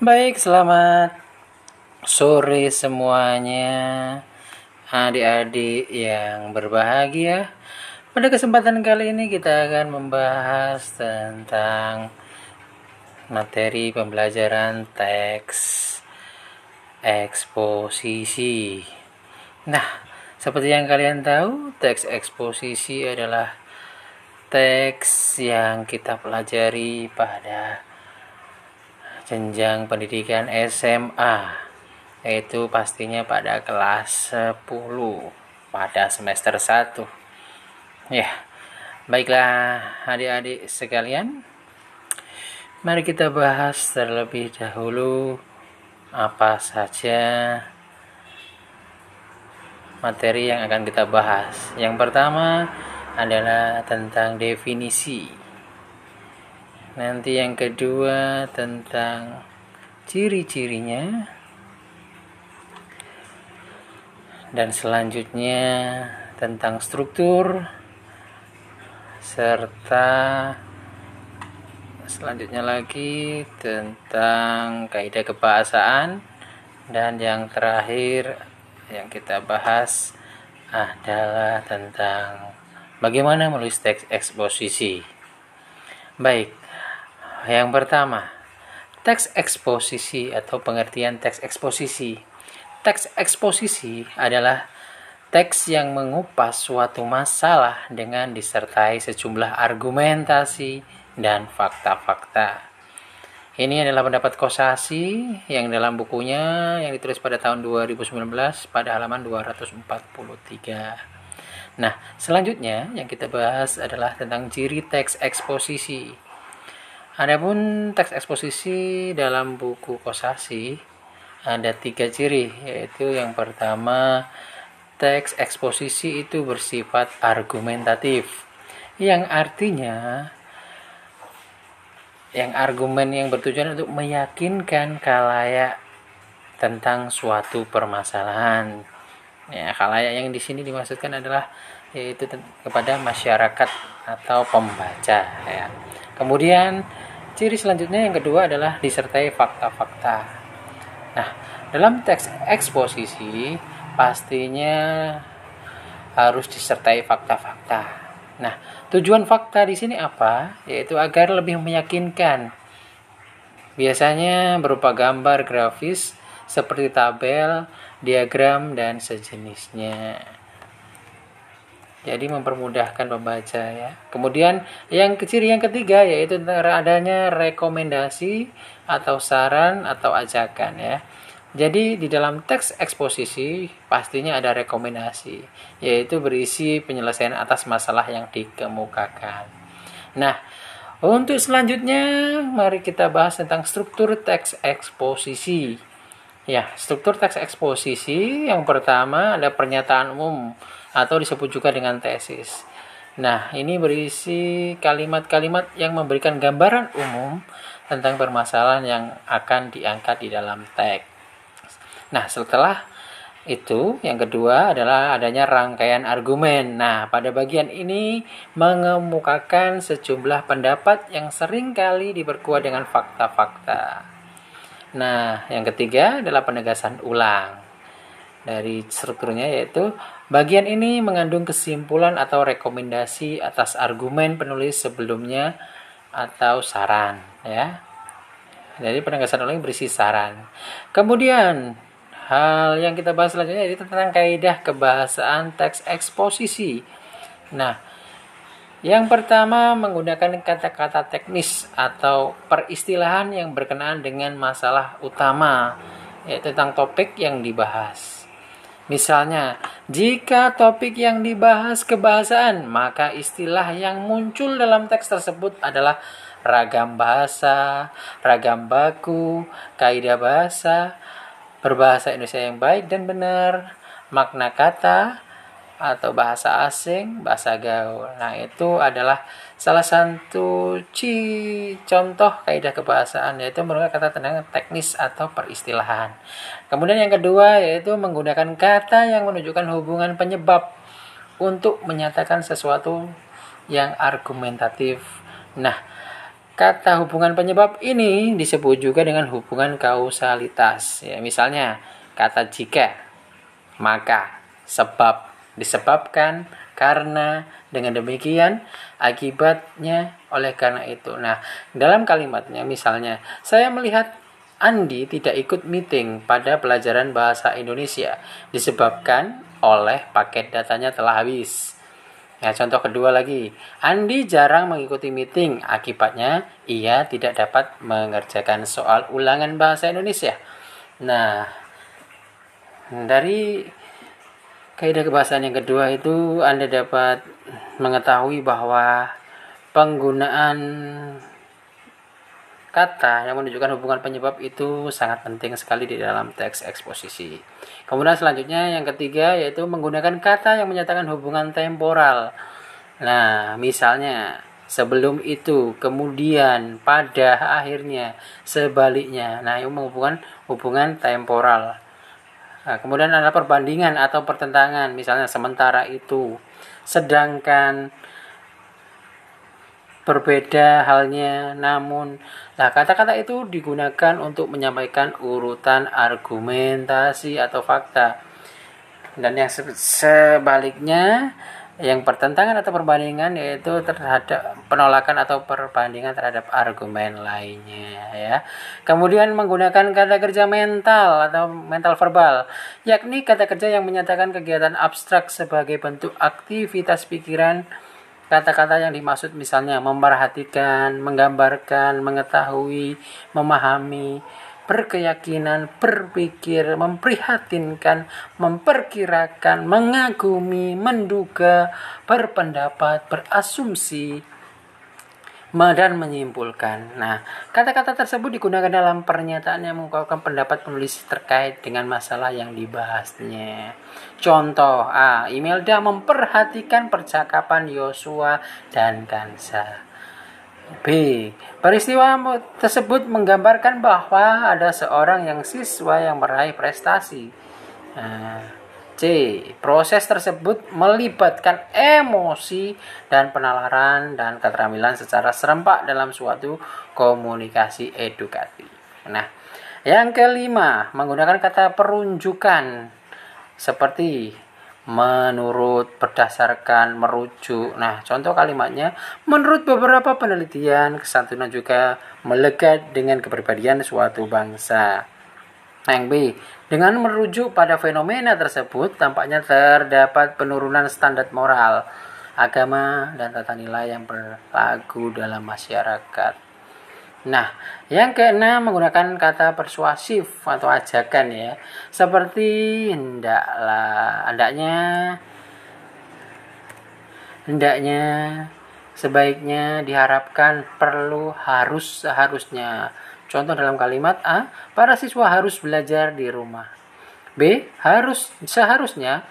Baik, selamat sore semuanya, adik-adik yang berbahagia. Pada kesempatan kali ini kita akan membahas tentang materi pembelajaran teks eksposisi. Nah, seperti yang kalian tahu, teks eksposisi adalah teks yang kita pelajari pada jenjang pendidikan SMA yaitu pastinya pada kelas 10 pada semester 1 ya baiklah adik-adik sekalian mari kita bahas terlebih dahulu apa saja materi yang akan kita bahas. Yang pertama adalah tentang definisi Nanti yang kedua tentang ciri-cirinya. Dan selanjutnya tentang struktur serta selanjutnya lagi tentang kaidah kebahasaan dan yang terakhir yang kita bahas adalah tentang bagaimana menulis teks eksposisi. Baik, yang pertama, teks eksposisi atau pengertian teks eksposisi. Teks eksposisi adalah teks yang mengupas suatu masalah dengan disertai sejumlah argumentasi dan fakta-fakta. Ini adalah pendapat Kosasi yang dalam bukunya yang ditulis pada tahun 2019 pada halaman 243. Nah, selanjutnya yang kita bahas adalah tentang ciri teks eksposisi. Adapun teks eksposisi dalam buku Kosasi ada tiga ciri, yaitu yang pertama teks eksposisi itu bersifat argumentatif, yang artinya yang argumen yang bertujuan untuk meyakinkan kalayak tentang suatu permasalahan. Ya, kalayak yang di sini dimaksudkan adalah yaitu kepada masyarakat atau pembaca ya. Kemudian ciri selanjutnya yang kedua adalah disertai fakta-fakta. Nah, dalam teks eksposisi pastinya harus disertai fakta-fakta. Nah, tujuan fakta di sini apa? Yaitu agar lebih meyakinkan. Biasanya berupa gambar grafis seperti tabel, diagram, dan sejenisnya jadi mempermudahkan pembaca ya. Kemudian yang kecil yang ketiga yaitu adanya rekomendasi atau saran atau ajakan ya. Jadi di dalam teks eksposisi pastinya ada rekomendasi yaitu berisi penyelesaian atas masalah yang dikemukakan. Nah, untuk selanjutnya mari kita bahas tentang struktur teks eksposisi. Ya, struktur teks eksposisi yang pertama ada pernyataan umum atau disebut juga dengan tesis. Nah, ini berisi kalimat-kalimat yang memberikan gambaran umum tentang permasalahan yang akan diangkat di dalam teks. Nah, setelah itu yang kedua adalah adanya rangkaian argumen. Nah, pada bagian ini mengemukakan sejumlah pendapat yang sering kali diperkuat dengan fakta-fakta. Nah, yang ketiga adalah penegasan ulang dari strukturnya yaitu bagian ini mengandung kesimpulan atau rekomendasi atas argumen penulis sebelumnya atau saran ya. Jadi penegasan ulang berisi saran. Kemudian hal yang kita bahas selanjutnya yaitu tentang kaidah kebahasaan teks eksposisi. Nah, yang pertama menggunakan kata-kata teknis atau peristilahan yang berkenaan dengan masalah utama yaitu tentang topik yang dibahas. Misalnya, jika topik yang dibahas kebahasaan, maka istilah yang muncul dalam teks tersebut adalah ragam bahasa, ragam baku, kaidah bahasa, berbahasa Indonesia yang baik dan benar, makna kata, atau bahasa asing, bahasa gaul. Nah, itu adalah salah satu ci contoh kaidah kebahasaan yaitu menggunakan kata tenang teknis atau peristilahan. Kemudian yang kedua yaitu menggunakan kata yang menunjukkan hubungan penyebab untuk menyatakan sesuatu yang argumentatif. Nah, kata hubungan penyebab ini disebut juga dengan hubungan kausalitas. Ya, misalnya kata jika, maka, sebab, disebabkan, karena, dengan demikian akibatnya oleh karena itu. Nah, dalam kalimatnya misalnya, saya melihat Andi tidak ikut meeting pada pelajaran bahasa Indonesia disebabkan oleh paket datanya telah habis. Ya, contoh kedua lagi, Andi jarang mengikuti meeting, akibatnya ia tidak dapat mengerjakan soal ulangan bahasa Indonesia. Nah, dari kaidah kebahasaan yang kedua itu Anda dapat mengetahui bahwa penggunaan kata yang menunjukkan hubungan penyebab itu sangat penting sekali di dalam teks eksposisi. Kemudian selanjutnya yang ketiga yaitu menggunakan kata yang menyatakan hubungan temporal. Nah, misalnya sebelum itu, kemudian, pada, akhirnya, sebaliknya. Nah, ini menghubungkan hubungan temporal. Nah, kemudian ada perbandingan atau pertentangan, misalnya sementara itu, sedangkan berbeda halnya namun nah kata-kata itu digunakan untuk menyampaikan urutan argumentasi atau fakta. Dan yang sebaliknya yang pertentangan atau perbandingan yaitu terhadap penolakan atau perbandingan terhadap argumen lainnya ya. Kemudian menggunakan kata kerja mental atau mental verbal, yakni kata kerja yang menyatakan kegiatan abstrak sebagai bentuk aktivitas pikiran Kata-kata yang dimaksud misalnya memperhatikan, menggambarkan, mengetahui, memahami, berkeyakinan, berpikir, memprihatinkan, memperkirakan, mengagumi, menduga, berpendapat, berasumsi, dan menyimpulkan. Nah, kata-kata tersebut digunakan dalam pernyataan yang mengungkapkan pendapat penulis terkait dengan masalah yang dibahasnya. Contoh A. Imelda memperhatikan percakapan Yosua dan Kansa. B. Peristiwa tersebut menggambarkan bahwa ada seorang yang siswa yang meraih prestasi. Nah, C. Proses tersebut melibatkan emosi dan penalaran dan keterampilan secara serempak dalam suatu komunikasi edukatif. Nah, yang kelima, menggunakan kata perunjukan seperti menurut, berdasarkan, merujuk. Nah, contoh kalimatnya, menurut beberapa penelitian, kesantunan juga melekat dengan kepribadian suatu bangsa. Nah, yang B, dengan merujuk pada fenomena tersebut, tampaknya terdapat penurunan standar moral, agama, dan tata nilai yang berlaku dalam masyarakat. Nah, yang keenam menggunakan kata persuasif atau ajakan ya. Seperti hendaklah, hendaknya hendaknya sebaiknya diharapkan perlu harus seharusnya Contoh dalam kalimat A, para siswa harus belajar di rumah. B, harus seharusnya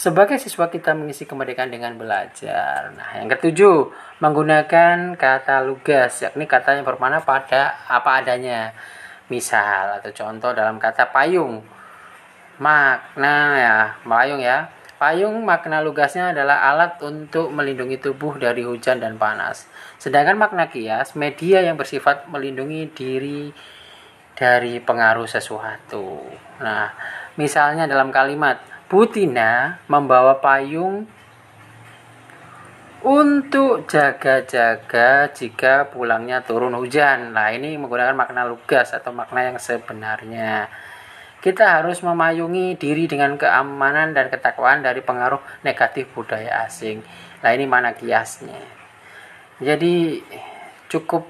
sebagai siswa kita mengisi kemerdekaan dengan belajar. Nah, yang ketujuh, menggunakan kata lugas, yakni kata yang bermakna pada apa adanya. Misal atau contoh dalam kata payung. Makna ya, payung ya. Payung makna lugasnya adalah alat untuk melindungi tubuh dari hujan dan panas. Sedangkan makna kias, media yang bersifat melindungi diri dari pengaruh sesuatu. Nah, misalnya dalam kalimat, Butina membawa payung untuk jaga-jaga jika pulangnya turun hujan. Nah, ini menggunakan makna lugas atau makna yang sebenarnya. Kita harus memayungi diri dengan keamanan dan ketakwaan dari pengaruh negatif budaya asing. Nah ini mana kiasnya. Jadi cukup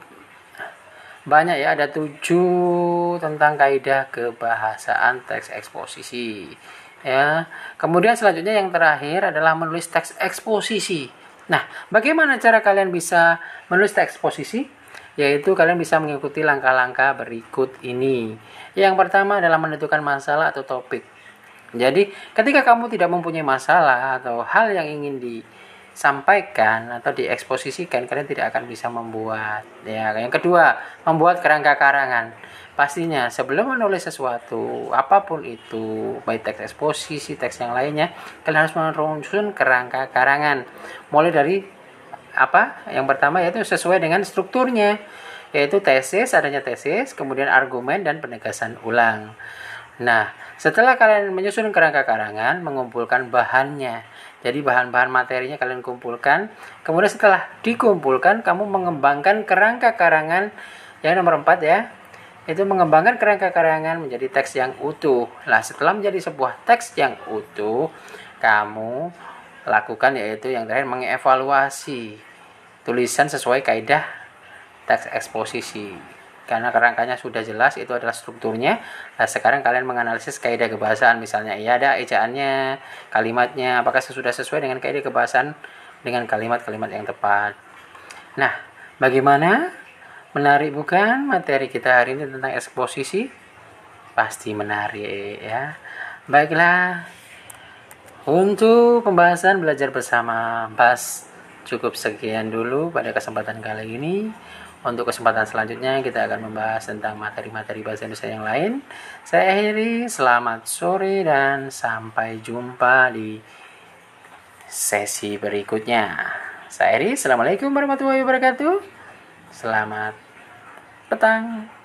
banyak ya ada tujuh tentang kaidah kebahasaan teks eksposisi ya kemudian selanjutnya yang terakhir adalah menulis teks eksposisi nah bagaimana cara kalian bisa menulis teks eksposisi yaitu kalian bisa mengikuti langkah-langkah berikut ini. Yang pertama adalah menentukan masalah atau topik. Jadi, ketika kamu tidak mempunyai masalah atau hal yang ingin disampaikan atau dieksposisikan, kalian tidak akan bisa membuat. Ya, yang kedua, membuat kerangka karangan. Pastinya sebelum menulis sesuatu, apa pun itu, baik teks eksposisi, teks yang lainnya, kalian harus merunsun kerangka karangan. Mulai dari apa yang pertama yaitu sesuai dengan strukturnya yaitu tesis, adanya tesis, kemudian argumen dan penegasan ulang. Nah, setelah kalian menyusun kerangka karangan, mengumpulkan bahannya. Jadi bahan-bahan materinya kalian kumpulkan. Kemudian setelah dikumpulkan, kamu mengembangkan kerangka karangan yang nomor 4 ya. Itu mengembangkan kerangka karangan menjadi teks yang utuh. Nah, setelah menjadi sebuah teks yang utuh, kamu lakukan yaitu yang terakhir mengevaluasi tulisan sesuai kaidah teks eksposisi karena kerangkanya sudah jelas itu adalah strukturnya. Nah sekarang kalian menganalisis kaidah kebahasaan. Misalnya iya ada ejaannya kalimatnya. Apakah sudah sesuai dengan kaidah kebahasaan? Dengan kalimat-kalimat yang tepat. Nah bagaimana menarik bukan materi kita hari ini tentang eksposisi? Pasti menarik ya. Baiklah. Untuk pembahasan belajar bersama pas cukup sekian dulu pada kesempatan kali ini untuk kesempatan selanjutnya kita akan membahas tentang materi-materi bahasa Indonesia yang lain. Saya akhiri, selamat sore dan sampai jumpa di sesi berikutnya. Saya akhiri, Assalamualaikum warahmatullahi wabarakatuh. Selamat petang.